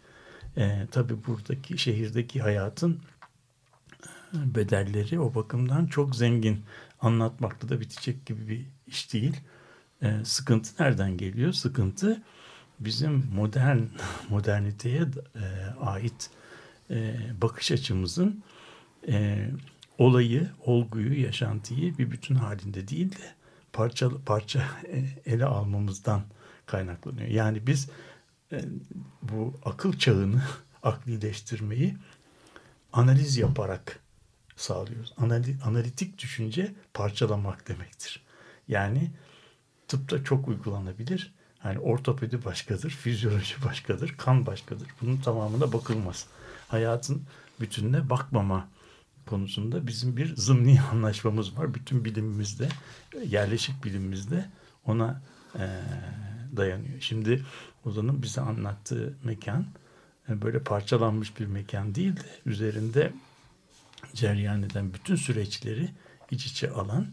Speaker 5: E, tabii buradaki şehirdeki hayatın e, bedelleri o bakımdan çok zengin. Anlatmakta da bitecek gibi bir iş değil. E, sıkıntı nereden geliyor? Sıkıntı bizim modern moderniteye e, ait e, bakış açımızın e, olayı, olguyu, yaşantıyı bir bütün halinde değil de parça parça e, ele almamızdan kaynaklanıyor. Yani biz e, bu akıl çağını aklileştirmeyi analiz yaparak sağlıyoruz. Anali, analitik düşünce parçalamak demektir. Yani tıpta çok uygulanabilir. Yani ortopedi başkadır, fizyoloji başkadır, kan başkadır. Bunun tamamına bakılmaz. Hayatın bütününe bakmama konusunda bizim bir zımni anlaşmamız var. Bütün bilimimizde, yerleşik bilimimizde ona e, dayanıyor. Şimdi Ozan'ın bize anlattığı mekan e, böyle parçalanmış bir mekan değil de üzerinde ceryan eden bütün süreçleri iç içe alan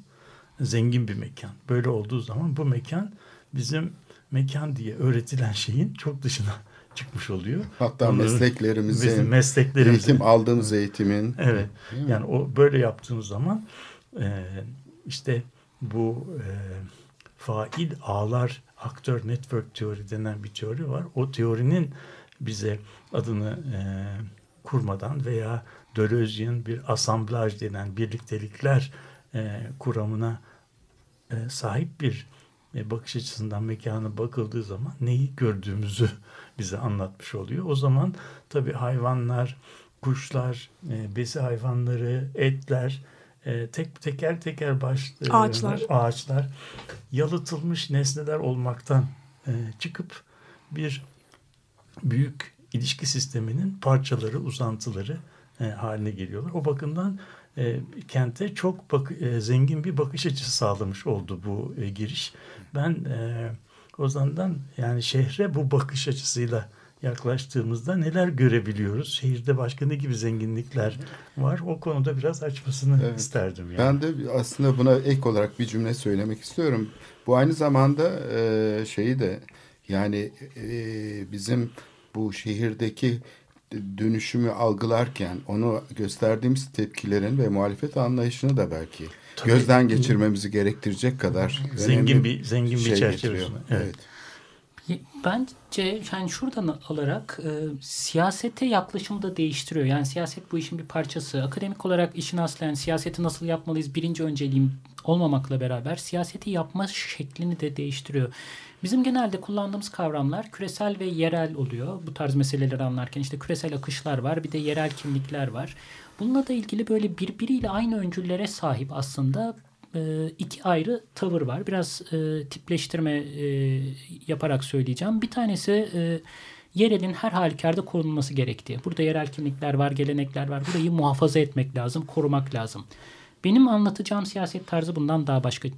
Speaker 5: zengin bir mekan. Böyle olduğu zaman bu mekan bizim mekan diye öğretilen şeyin çok dışına çıkmış oluyor.
Speaker 6: Hatta Onların, mesleklerimizin,
Speaker 5: bizim mesleklerimizin,
Speaker 6: eğitim aldığımız eğitimin.
Speaker 5: Evet. Yani o böyle yaptığımız zaman e, işte bu e, fail ağlar aktör network teori denen bir teori var. O teorinin bize adını e, kurmadan veya Deleuze'in bir asamblaj denen birliktelikler e, kuramına e, sahip bir e, bakış açısından mekana bakıldığı zaman neyi gördüğümüzü bize anlatmış oluyor. O zaman tabii hayvanlar, kuşlar, e, besi hayvanları, etler, e, tek teker teker baş
Speaker 3: ağaçlar,
Speaker 5: ağaçlar yalıtılmış nesneler olmaktan e, çıkıp bir büyük ilişki sisteminin parçaları, uzantıları e, haline geliyorlar. O bakımdan e, kente çok bak, e, zengin bir bakış açısı sağlamış oldu bu e, giriş. Ben e, Ozan'dan yani şehre bu bakış açısıyla yaklaştığımızda neler görebiliyoruz? Şehirde başka ne gibi zenginlikler var? O konuda biraz açmasını evet. isterdim. Yani.
Speaker 6: Ben de aslında buna ek olarak bir cümle söylemek istiyorum. Bu aynı zamanda e, şeyi de Yani e, bizim bu şehirdeki dönüşümü algılarken onu gösterdiğimiz tepkilerin ve muhalefet anlayışını da belki
Speaker 5: Tabii.
Speaker 6: gözden geçirmemizi gerektirecek kadar
Speaker 5: Zengin bir- zengin bir
Speaker 6: şey getiriyor.
Speaker 5: Evet.
Speaker 6: Evet.
Speaker 4: Bence yani şuradan alarak e, siyasete yaklaşımı da değiştiriyor. Yani siyaset bu işin bir parçası. Akademik olarak işin aslen siyaseti nasıl yapmalıyız birinci önceliğim olmamakla beraber siyaseti yapma şeklini de değiştiriyor. Bizim genelde kullandığımız kavramlar küresel ve yerel oluyor. Bu tarz meseleleri anlarken işte küresel akışlar var bir de yerel kimlikler var. Bununla da ilgili böyle birbiriyle aynı öncüllere sahip aslında e, iki ayrı tavır var. Biraz e, tipleştirme e, yaparak söyleyeceğim. Bir tanesi e, yerelin her halükarda korunması gerektiği. Burada yerel kimlikler var, gelenekler var. Burayı muhafaza etmek lazım, korumak lazım. Benim anlatacağım siyaset tarzı bundan daha başka.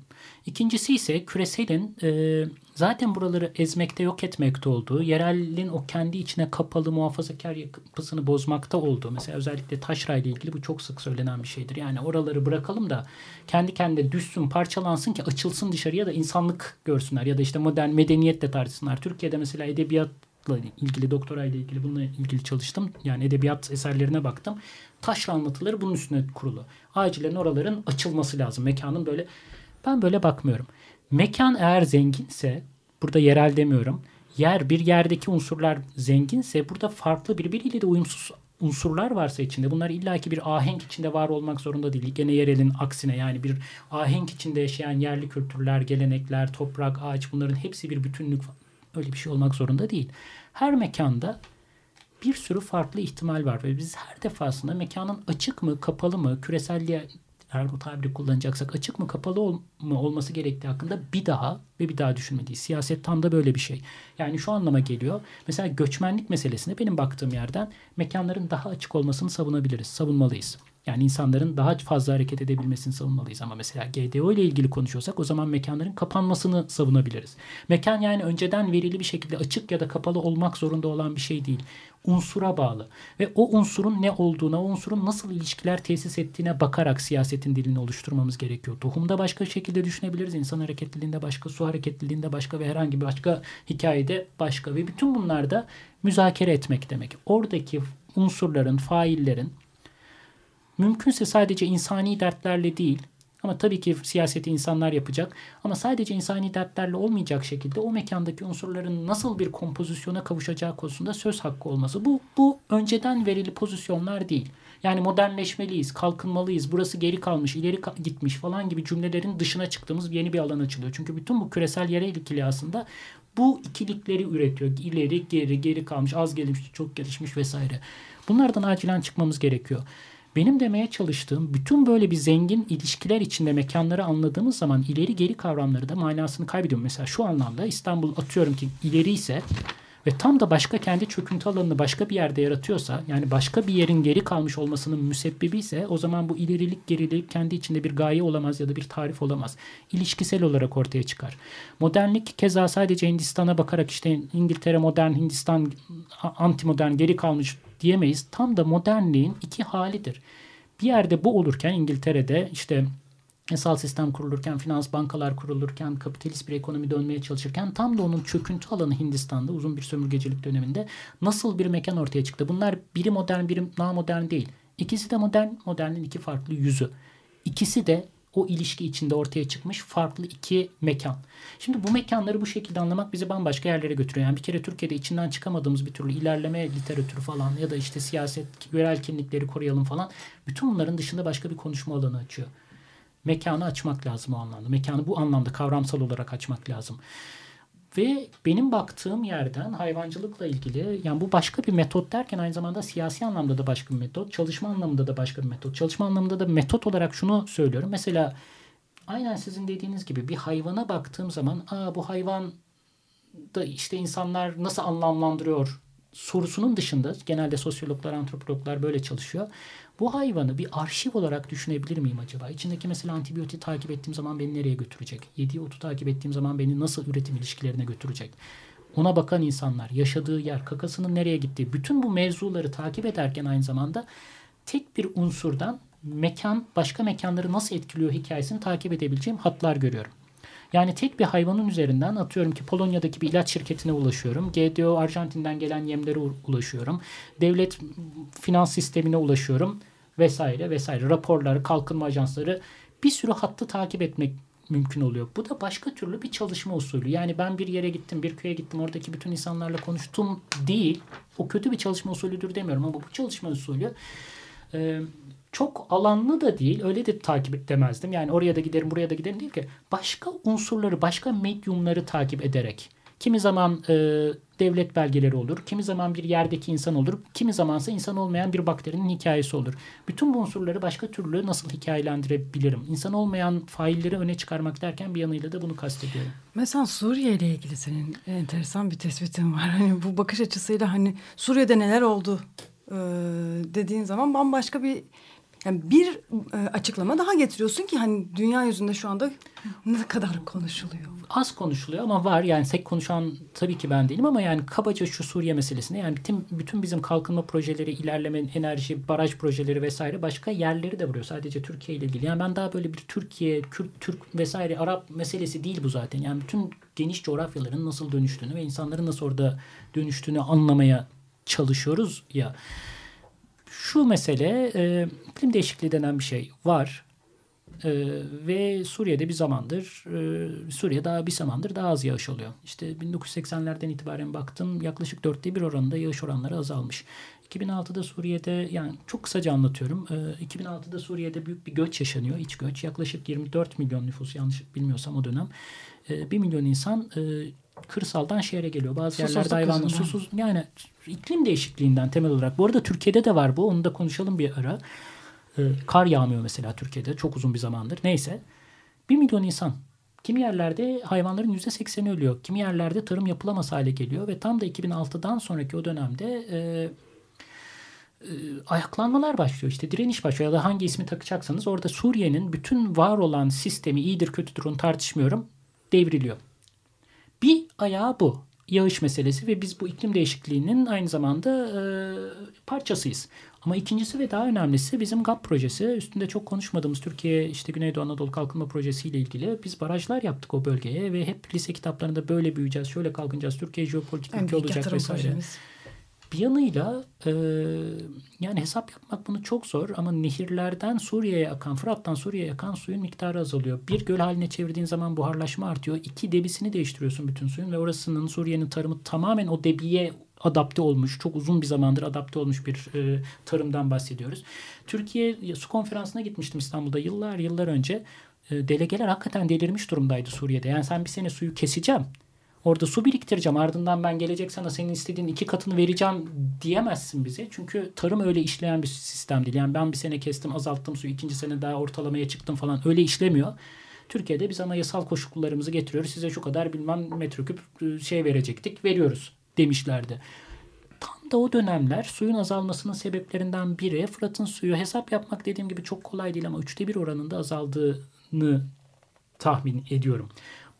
Speaker 4: İkincisi ise küreselin e, zaten buraları ezmekte, yok etmekte olduğu, yerelin o kendi içine kapalı muhafazakar yapısını bozmakta olduğu. Mesela özellikle taşra ile ilgili bu çok sık söylenen bir şeydir. Yani oraları bırakalım da kendi kendine düşsün, parçalansın ki açılsın dışarıya da insanlık görsünler. Ya da işte modern medeniyetle tartışsınlar. Türkiye'de mesela edebiyat ilgili doktora ile ilgili bununla ilgili çalıştım. Yani edebiyat eserlerine baktım. Taşra anlatıları bunun üstüne kurulu. Acilen oraların açılması lazım. Mekanın böyle ben böyle bakmıyorum. Mekan eğer zenginse burada yerel demiyorum. Yer bir yerdeki unsurlar zenginse burada farklı birbiriyle de uyumsuz unsurlar varsa içinde bunlar illaki bir ahenk içinde var olmak zorunda değil. Gene yerelin aksine yani bir ahenk içinde yaşayan yerli kültürler, gelenekler, toprak, ağaç bunların hepsi bir bütünlük öyle bir şey olmak zorunda değil. Her mekanda bir sürü farklı ihtimal var ve biz her defasında mekanın açık mı, kapalı mı, küreselliğe eğer bu tabiri kullanacaksak açık mı kapalı ol, mu olması gerektiği hakkında bir daha ve bir daha düşünmeliyiz. Siyaset tam da böyle bir şey. Yani şu anlama geliyor. Mesela göçmenlik meselesinde benim baktığım yerden mekanların daha açık olmasını savunabiliriz, savunmalıyız. Yani insanların daha fazla hareket edebilmesini savunmalıyız. Ama mesela GDO ile ilgili konuşuyorsak o zaman mekanların kapanmasını savunabiliriz. Mekan yani önceden verili bir şekilde açık ya da kapalı olmak zorunda olan bir şey değil. Unsura bağlı. Ve o unsurun ne olduğuna, o unsurun nasıl ilişkiler tesis ettiğine bakarak siyasetin dilini oluşturmamız gerekiyor. Tohumda başka şekilde düşünebiliriz. İnsan hareketliliğinde başka, su hareketliliğinde başka ve herhangi bir başka hikayede başka. Ve bütün bunlarda müzakere etmek demek. Oradaki unsurların, faillerin, mümkünse sadece insani dertlerle değil ama tabii ki siyaseti insanlar yapacak ama sadece insani dertlerle olmayacak şekilde o mekandaki unsurların nasıl bir kompozisyona kavuşacağı konusunda söz hakkı olması. Bu, bu önceden verili pozisyonlar değil. Yani modernleşmeliyiz, kalkınmalıyız, burası geri kalmış, ileri gitmiş falan gibi cümlelerin dışına çıktığımız yeni bir alan açılıyor. Çünkü bütün bu küresel yerel ikili aslında bu ikilikleri üretiyor. İleri, geri, geri kalmış, az gelişmiş, çok gelişmiş vesaire. Bunlardan acilen çıkmamız gerekiyor. Benim demeye çalıştığım bütün böyle bir zengin ilişkiler içinde mekanları anladığımız zaman ileri geri kavramları da manasını kaybediyor. Mesela şu anlamda İstanbul atıyorum ki ileri ise ve tam da başka kendi çöküntü alanını başka bir yerde yaratıyorsa yani başka bir yerin geri kalmış olmasının müsebbibi ise o zaman bu ilerilik gerilik kendi içinde bir gaye olamaz ya da bir tarif olamaz. İlişkisel olarak ortaya çıkar. Modernlik keza sadece Hindistan'a bakarak işte İngiltere modern, Hindistan anti modern geri kalmış diyemeyiz. Tam da modernliğin iki halidir. Bir yerde bu olurken İngiltere'de işte yasal sistem kurulurken, finans bankalar kurulurken, kapitalist bir ekonomi dönmeye çalışırken tam da onun çöküntü alanı Hindistan'da uzun bir sömürgecilik döneminde nasıl bir mekan ortaya çıktı? Bunlar biri modern, biri daha modern değil. İkisi de modern, modernin iki farklı yüzü. İkisi de o ilişki içinde ortaya çıkmış farklı iki mekan. Şimdi bu mekanları bu şekilde anlamak bizi bambaşka yerlere götürüyor. Yani bir kere Türkiye'de içinden çıkamadığımız bir türlü ilerleme literatürü falan ya da işte siyaset, yerel kimlikleri koruyalım falan. Bütün bunların dışında başka bir konuşma alanı açıyor. Mekanı açmak lazım o anlamda. Mekanı bu anlamda kavramsal olarak açmak lazım. Ve benim baktığım yerden hayvancılıkla ilgili yani bu başka bir metot derken aynı zamanda siyasi anlamda da başka bir metot, çalışma anlamında da başka bir metot. Çalışma anlamında da metot olarak şunu söylüyorum. Mesela aynen sizin dediğiniz gibi bir hayvana baktığım zaman Aa, bu hayvan da işte insanlar nasıl anlamlandırıyor sorusunun dışında genelde sosyologlar, antropologlar böyle çalışıyor. Bu hayvanı bir arşiv olarak düşünebilir miyim acaba? İçindeki mesela antibiyotik takip ettiğim zaman beni nereye götürecek? Yediği otu takip ettiğim zaman beni nasıl üretim ilişkilerine götürecek? Ona bakan insanlar, yaşadığı yer, kakasının nereye gittiği, bütün bu mevzuları takip ederken aynı zamanda tek bir unsurdan mekan, başka mekanları nasıl etkiliyor hikayesini takip edebileceğim hatlar görüyorum. Yani tek bir hayvanın üzerinden atıyorum ki Polonya'daki bir ilaç şirketine ulaşıyorum. GDO Arjantin'den gelen yemlere ulaşıyorum. Devlet finans sistemine ulaşıyorum vesaire vesaire. Raporları, kalkınma ajansları bir sürü hattı takip etmek mümkün oluyor. Bu da başka türlü bir çalışma usulü. Yani ben bir yere gittim, bir köye gittim, oradaki bütün insanlarla konuştum değil. O kötü bir çalışma usulüdür demiyorum ama bu çalışma usulü çok alanlı da değil. Öyle de takip edemezdim. Yani oraya da giderim, buraya da giderim değil ki. Başka unsurları, başka medyumları takip ederek Kimi zaman e, devlet belgeleri olur, kimi zaman bir yerdeki insan olur, kimi zamansa insan olmayan bir bakterinin hikayesi olur. Bütün bu unsurları başka türlü nasıl hikayelendirebilirim? İnsan olmayan failleri öne çıkarmak derken bir yanıyla da bunu kastediyorum.
Speaker 3: Mesela Suriye ile ilgili senin enteresan bir tespitin var. Hani bu bakış açısıyla hani Suriye'de neler oldu e, dediğin zaman bambaşka bir yani bir e, açıklama daha getiriyorsun ki hani dünya yüzünde şu anda ne kadar konuşuluyor.
Speaker 4: Az konuşuluyor ama var yani tek konuşan tabii ki ben değilim ama yani kabaca şu Suriye meselesinde yani bütün, bütün bizim kalkınma projeleri, ilerleme, enerji, baraj projeleri vesaire başka yerleri de vuruyor. Sadece Türkiye ile ilgili. Yani ben daha böyle bir Türkiye, Kürt, Türk vesaire Arap meselesi değil bu zaten. Yani bütün geniş coğrafyaların nasıl dönüştüğünü ve insanların nasıl orada dönüştüğünü anlamaya çalışıyoruz ya şu mesele e, iklim değişikliği denen bir şey var. E, ve Suriye'de bir zamandır e, Suriye daha bir zamandır daha az yağış oluyor. İşte 1980'lerden itibaren baktım yaklaşık dörtte bir oranında yağış oranları azalmış. 2006'da Suriye'de yani çok kısaca anlatıyorum. E, 2006'da Suriye'de büyük bir göç yaşanıyor. iç göç. Yaklaşık 24 milyon nüfus yanlış bilmiyorsam o dönem. E, 1 milyon insan e, kırsaldan şehre geliyor. Bazı Susuzluk yerlerde hayvanla susuz yani iklim değişikliğinden temel olarak. Bu arada Türkiye'de de var bu. Onu da konuşalım bir ara. Ee, kar yağmıyor mesela Türkiye'de çok uzun bir zamandır. Neyse. Bir milyon insan. Kimi yerlerde hayvanların yüzde sekseni ölüyor. Kimi yerlerde tarım yapılamaz hale geliyor. Ve tam da 2006'dan sonraki o dönemde e, e, ayaklanmalar başlıyor. İşte direniş başlıyor. Ya da hangi ismi takacaksanız orada Suriye'nin bütün var olan sistemi iyidir kötüdür onu tartışmıyorum. Devriliyor. Bir ayağı bu yağış meselesi ve biz bu iklim değişikliğinin aynı zamanda e, parçasıyız. Ama ikincisi ve daha önemlisi bizim GAP projesi. Üstünde çok konuşmadığımız Türkiye işte Güneydoğu Anadolu Kalkınma Projesi ile ilgili biz barajlar yaptık o bölgeye ve hep lise kitaplarında böyle büyüyeceğiz, şöyle kalkınacağız, Türkiye jeopolitik ülke olacak vesaire. Projemiz. Bir yanıyla e, yani hesap yapmak bunu çok zor ama nehirlerden Suriye'ye akan, Fırat'tan Suriye'ye akan suyun miktarı azalıyor. Bir göl haline çevirdiğin zaman buharlaşma artıyor. İki debisini değiştiriyorsun bütün suyun ve orasının Suriye'nin tarımı tamamen o debiye adapte olmuş, çok uzun bir zamandır adapte olmuş bir e, tarımdan bahsediyoruz. Türkiye su konferansına gitmiştim İstanbul'da yıllar yıllar önce. E, delegeler hakikaten delirmiş durumdaydı Suriye'de. Yani sen bir sene suyu keseceğim Orada su biriktireceğim ardından ben gelecek sana senin istediğin iki katını vereceğim diyemezsin bize. Çünkü tarım öyle işleyen bir sistem değil. Yani ben bir sene kestim azalttım suyu ikinci sene daha ortalamaya çıktım falan öyle işlemiyor. Türkiye'de biz ama yasal koşullarımızı getiriyoruz. Size şu kadar bilmem metreküp ıı, şey verecektik veriyoruz demişlerdi. Tam da o dönemler suyun azalmasının sebeplerinden biri Fırat'ın suyu hesap yapmak dediğim gibi çok kolay değil ama üçte bir oranında azaldığını tahmin ediyorum.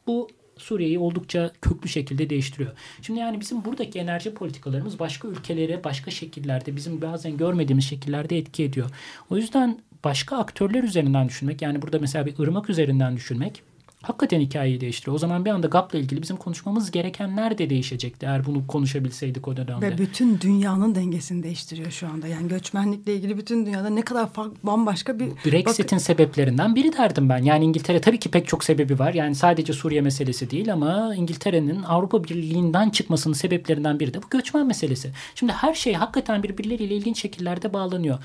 Speaker 4: Bu Suriye'yi oldukça köklü şekilde değiştiriyor. Şimdi yani bizim buradaki enerji politikalarımız başka ülkelere başka şekillerde bizim bazen görmediğimiz şekillerde etki ediyor. O yüzden başka aktörler üzerinden düşünmek yani burada mesela bir ırmak üzerinden düşünmek hakikaten hikayeyi değiştiriyor. O zaman bir anda GAP'la ilgili bizim konuşmamız gerekenler de değişecekti eğer bunu konuşabilseydik o dönemde.
Speaker 3: Ve bütün dünyanın dengesini değiştiriyor şu anda. Yani göçmenlikle ilgili bütün dünyada ne kadar farklı bambaşka bir...
Speaker 4: Brexit'in bak- sebeplerinden biri derdim ben. Yani İngiltere tabii ki pek çok sebebi var. Yani sadece Suriye meselesi değil ama İngiltere'nin Avrupa Birliği'nden çıkmasının sebeplerinden biri de bu göçmen meselesi. Şimdi her şey hakikaten birbirleriyle ilginç şekillerde bağlanıyor.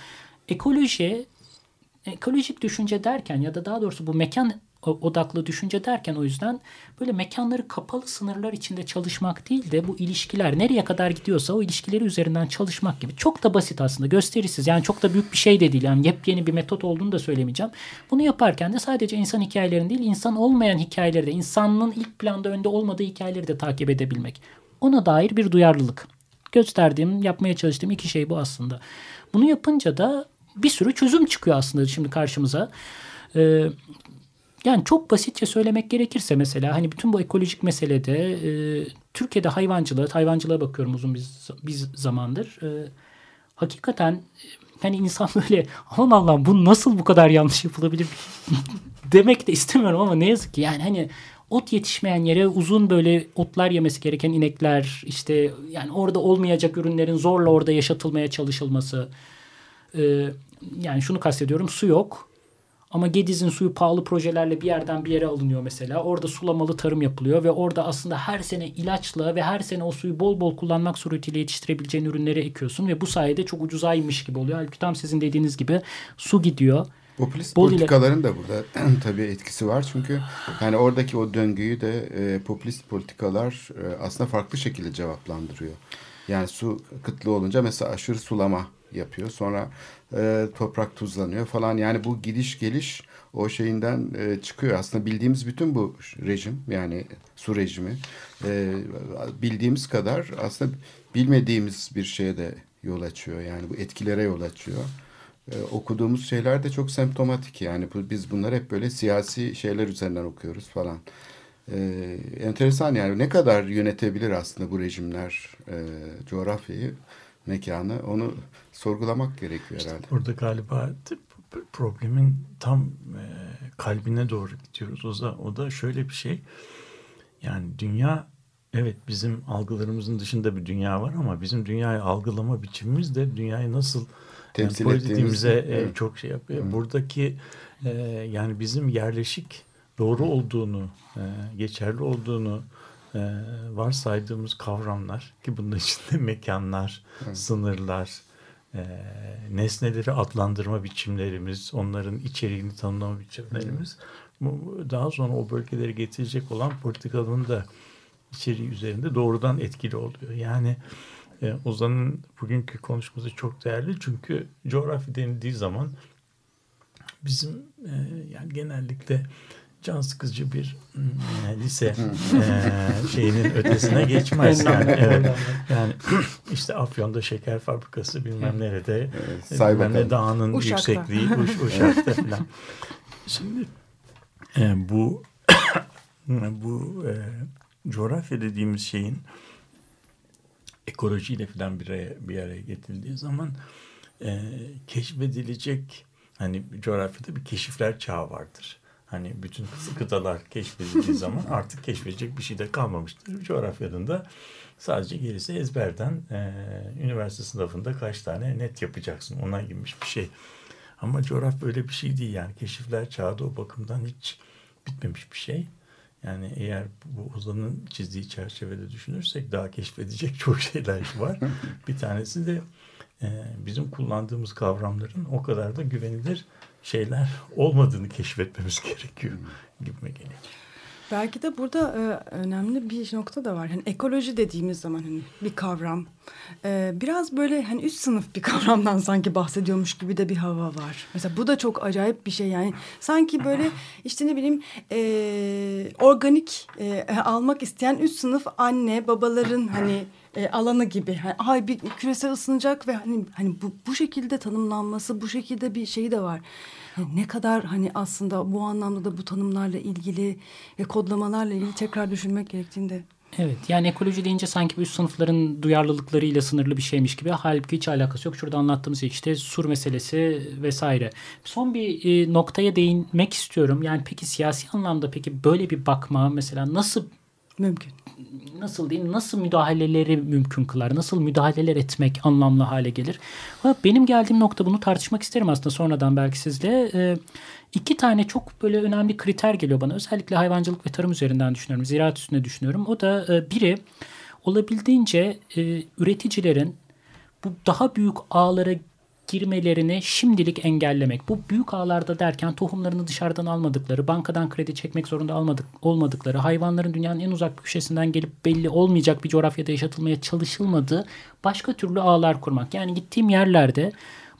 Speaker 4: Ekoloji ekolojik düşünce derken ya da daha doğrusu bu mekan odaklı düşünce derken o yüzden böyle mekanları kapalı sınırlar içinde çalışmak değil de bu ilişkiler nereye kadar gidiyorsa o ilişkileri üzerinden çalışmak gibi. Çok da basit aslında gösterisiz yani çok da büyük bir şey de değil yani yepyeni bir metot olduğunu da söylemeyeceğim. Bunu yaparken de sadece insan hikayelerini değil insan olmayan hikayeleri de insanın ilk planda önde olmadığı hikayeleri de takip edebilmek. Ona dair bir duyarlılık. Gösterdiğim yapmaya çalıştığım iki şey bu aslında. Bunu yapınca da bir sürü çözüm çıkıyor aslında şimdi karşımıza. Ee, yani çok basitçe söylemek gerekirse mesela hani bütün bu ekolojik meselede e, Türkiye'de hayvancılığı, hayvancılığa bakıyorum uzun bir, bir zamandır. E, hakikaten hani insan böyle aman Allah'ım bu nasıl bu kadar yanlış yapılabilir demek de istemiyorum ama ne yazık ki yani hani ot yetişmeyen yere uzun böyle otlar yemesi gereken inekler işte yani orada olmayacak ürünlerin zorla orada yaşatılmaya çalışılması. Ee, yani şunu kastediyorum su yok ama Gediz'in suyu pahalı projelerle bir yerden bir yere alınıyor mesela. Orada sulamalı tarım yapılıyor ve orada aslında her sene ilaçla ve her sene o suyu bol bol kullanmak suretiyle yetiştirebileceğin ürünleri ekiyorsun ve bu sayede çok ucuzaymış gibi oluyor. Halbuki tam sizin dediğiniz gibi su gidiyor.
Speaker 6: Popülist
Speaker 4: Bol ile-
Speaker 6: politikaların da burada tabii etkisi var. Çünkü yani oradaki o döngüyü de e, popülist politikalar e, aslında farklı şekilde cevaplandırıyor. Yani su kıtlığı olunca mesela aşırı sulama yapıyor. Sonra e, toprak tuzlanıyor falan. Yani bu gidiş geliş o şeyinden e, çıkıyor. Aslında bildiğimiz bütün bu rejim yani su rejimi e, bildiğimiz kadar aslında bilmediğimiz bir şeye de yol açıyor. Yani bu etkilere yol açıyor. Ee, okuduğumuz şeyler de çok semptomatik yani bu, biz bunları hep böyle siyasi şeyler üzerinden okuyoruz falan. Ee, enteresan yani ne kadar yönetebilir aslında bu rejimler e, coğrafyayı, mekanı onu sorgulamak gerekiyor herhalde.
Speaker 5: Burada galiba problemin tam e, kalbine doğru gidiyoruz. O da, o da şöyle bir şey. Yani dünya evet bizim algılarımızın dışında bir dünya var ama bizim dünyayı algılama biçimimiz de dünyayı nasıl
Speaker 6: Temsil
Speaker 5: yani
Speaker 6: ettiğimiz-
Speaker 5: politiğimize e,
Speaker 6: evet.
Speaker 5: çok şey yapıyor.
Speaker 6: Hı.
Speaker 5: Buradaki e, yani bizim yerleşik doğru olduğunu, e, geçerli olduğunu e, varsaydığımız kavramlar ki bunun içinde mekanlar, sınırlar, e, nesneleri adlandırma biçimlerimiz, onların içeriğini tanımlama biçimlerimiz daha sonra o bölgeleri getirecek olan politikanın da içeriği üzerinde doğrudan etkili oluyor. Yani e, Ozan'ın bugünkü konuşması çok değerli çünkü coğrafya denildiği zaman bizim e, yani genellikle can sıkıcı bir e, lise e, şeyinin ötesine geçmez yani. Evet. Yani işte Afyon'da şeker fabrikası bilmem nerede
Speaker 6: Evet, say
Speaker 5: bilmem ne dağının
Speaker 3: Uşak'ta.
Speaker 5: yüksekliği Uş, Uşak'ta falan. Şimdi e, bu bu e, coğrafya dediğimiz şeyin ekolojiyle falan bir araya, bir araya getirildiği zaman e, keşfedilecek hani coğrafyada bir keşifler çağı vardır. Hani bütün kıtalar keşfedildiği zaman artık keşfedecek bir şey de kalmamıştır. Coğrafyanın da sadece gerisi ezberden e, üniversite sınavında kaç tane net yapacaksın ona girmiş bir şey. Ama coğrafya öyle bir şey değil yani keşifler çağı da o bakımdan hiç bitmemiş bir şey. Yani eğer bu Ozan'ın çizdiği çerçevede düşünürsek daha keşfedecek çok şeyler var. bir tanesi de e, bizim kullandığımız kavramların o kadar da güvenilir şeyler olmadığını keşfetmemiz gerekiyor gibime geliyor.
Speaker 3: Belki de burada e, önemli bir nokta da var. Hani ekoloji dediğimiz zaman hani bir kavram. E, biraz böyle hani üst sınıf bir kavramdan sanki bahsediyormuş gibi de bir hava var. Mesela bu da çok acayip bir şey yani. Sanki böyle işte ne bileyim e, organik e, almak isteyen üst sınıf anne babaların hani e, alanı gibi. Hani, ay bir küresel ısınacak ve hani hani bu bu şekilde tanımlanması, bu şekilde bir şey de var. Hani ne kadar hani aslında bu anlamda da bu tanımlarla ilgili ve kodlamalarla ilgili tekrar düşünmek gerektiğinde
Speaker 4: Evet yani ekoloji deyince sanki bu üst sınıfların duyarlılıklarıyla sınırlı bir şeymiş gibi. Halbuki hiç alakası yok. Şurada anlattığımız şey işte sur meselesi vesaire. Son bir e, noktaya değinmek istiyorum. Yani peki siyasi anlamda peki böyle bir bakma mesela nasıl
Speaker 3: mümkün.
Speaker 4: nasıl diyeyim nasıl müdahaleleri mümkün kılar? Nasıl müdahaleler etmek anlamlı hale gelir? Benim geldiğim nokta bunu tartışmak isterim aslında sonradan belki sizle. Ee, iki tane çok böyle önemli kriter geliyor bana. Özellikle hayvancılık ve tarım üzerinden düşünüyorum. Ziraat üstünde düşünüyorum. O da e, biri olabildiğince e, üreticilerin bu daha büyük ağlara girmelerini şimdilik engellemek. Bu büyük ağlarda derken tohumlarını dışarıdan almadıkları, bankadan kredi çekmek zorunda almadık, olmadıkları, hayvanların dünyanın en uzak köşesinden gelip belli olmayacak bir coğrafyada yaşatılmaya çalışılmadığı başka türlü ağlar kurmak. Yani gittiğim yerlerde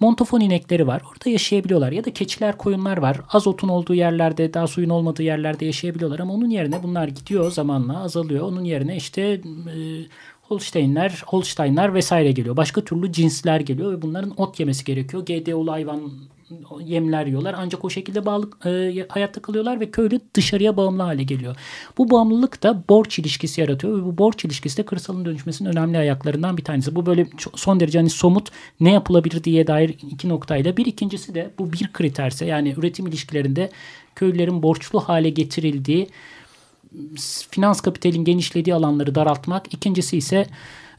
Speaker 4: montofon inekleri var. Orada yaşayabiliyorlar. Ya da keçiler, koyunlar var. Az otun olduğu yerlerde, daha suyun olmadığı yerlerde yaşayabiliyorlar. Ama onun yerine bunlar gidiyor zamanla azalıyor. Onun yerine işte e, Holsteinler, Holsteinler vesaire geliyor. Başka türlü cinsler geliyor ve bunların ot yemesi gerekiyor. GDO'lu hayvan yemler yiyorlar. Ancak o şekilde bağlı, e, hayatta kalıyorlar ve köylü dışarıya bağımlı hale geliyor. Bu bağımlılık da borç ilişkisi yaratıyor ve bu borç ilişkisi de kırsalın dönüşmesinin önemli ayaklarından bir tanesi. Bu böyle son derece hani somut ne yapılabilir diye dair iki noktayla. Bir ikincisi de bu bir kriterse yani üretim ilişkilerinde köylülerin borçlu hale getirildiği finans kapitalin genişlediği alanları daraltmak. İkincisi ise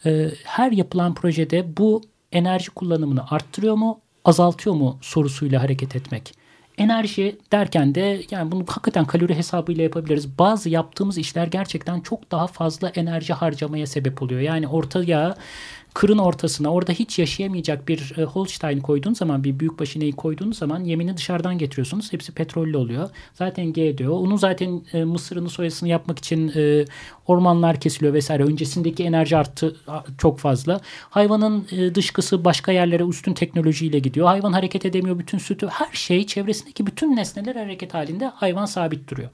Speaker 4: e, her yapılan projede bu enerji kullanımını arttırıyor mu, azaltıyor mu sorusuyla hareket etmek. Enerji derken de yani bunu hakikaten kalori hesabıyla yapabiliriz. Bazı yaptığımız işler gerçekten çok daha fazla enerji harcamaya sebep oluyor. Yani ortaya kırın ortasına orada hiç yaşayamayacak bir e, Holstein koyduğun zaman bir büyükbaş ineği koyduğunuz zaman yemini dışarıdan getiriyorsunuz. Hepsi petrollü oluyor. Zaten G diyor. Onun zaten e, mısırını soyasını yapmak için e, ormanlar kesiliyor vesaire. Öncesindeki enerji arttı çok fazla. Hayvanın e, dışkısı başka yerlere üstün teknolojiyle gidiyor. Hayvan hareket edemiyor. Bütün sütü her şey çevresindeki bütün nesneler hareket halinde hayvan sabit duruyor.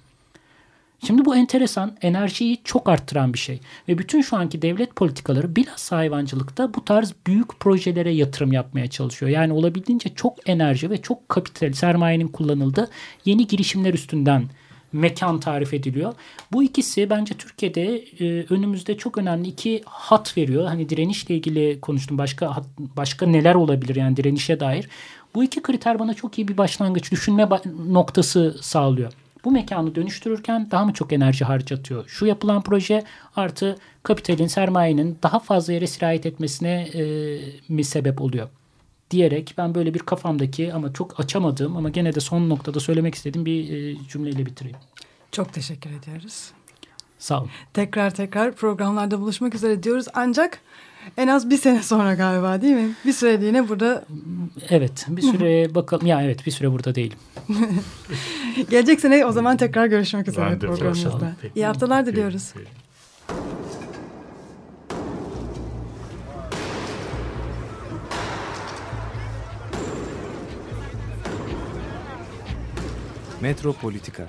Speaker 4: Şimdi bu enteresan enerjiyi çok arttıran bir şey. Ve bütün şu anki devlet politikaları bilhassa hayvancılıkta bu tarz büyük projelere yatırım yapmaya çalışıyor. Yani olabildiğince çok enerji ve çok kapital sermayenin kullanıldığı yeni girişimler üstünden mekan tarif ediliyor. Bu ikisi bence Türkiye'de e, önümüzde çok önemli iki hat veriyor. Hani direnişle ilgili konuştum. Başka başka neler olabilir yani direnişe dair. Bu iki kriter bana çok iyi bir başlangıç düşünme noktası sağlıyor bu mekanı dönüştürürken daha mı çok enerji harcatıyor? Şu yapılan proje artı kapitalin, sermayenin daha fazla yere sirayet etmesine e, mi sebep oluyor? Diyerek ben böyle bir kafamdaki ama çok açamadığım ama gene de son noktada söylemek istediğim bir e, cümleyle bitireyim.
Speaker 3: Çok teşekkür ediyoruz.
Speaker 4: Sağ olun.
Speaker 3: Tekrar tekrar programlarda buluşmak üzere diyoruz. Ancak en az bir sene sonra galiba değil mi? Bir süreliğine burada...
Speaker 4: Evet bir süre bakalım. Ya evet bir süre burada değilim.
Speaker 3: Gelecek sene o zaman tekrar görüşmek üzere programımızda. İyi haftalar diliyoruz.
Speaker 7: Metropolitika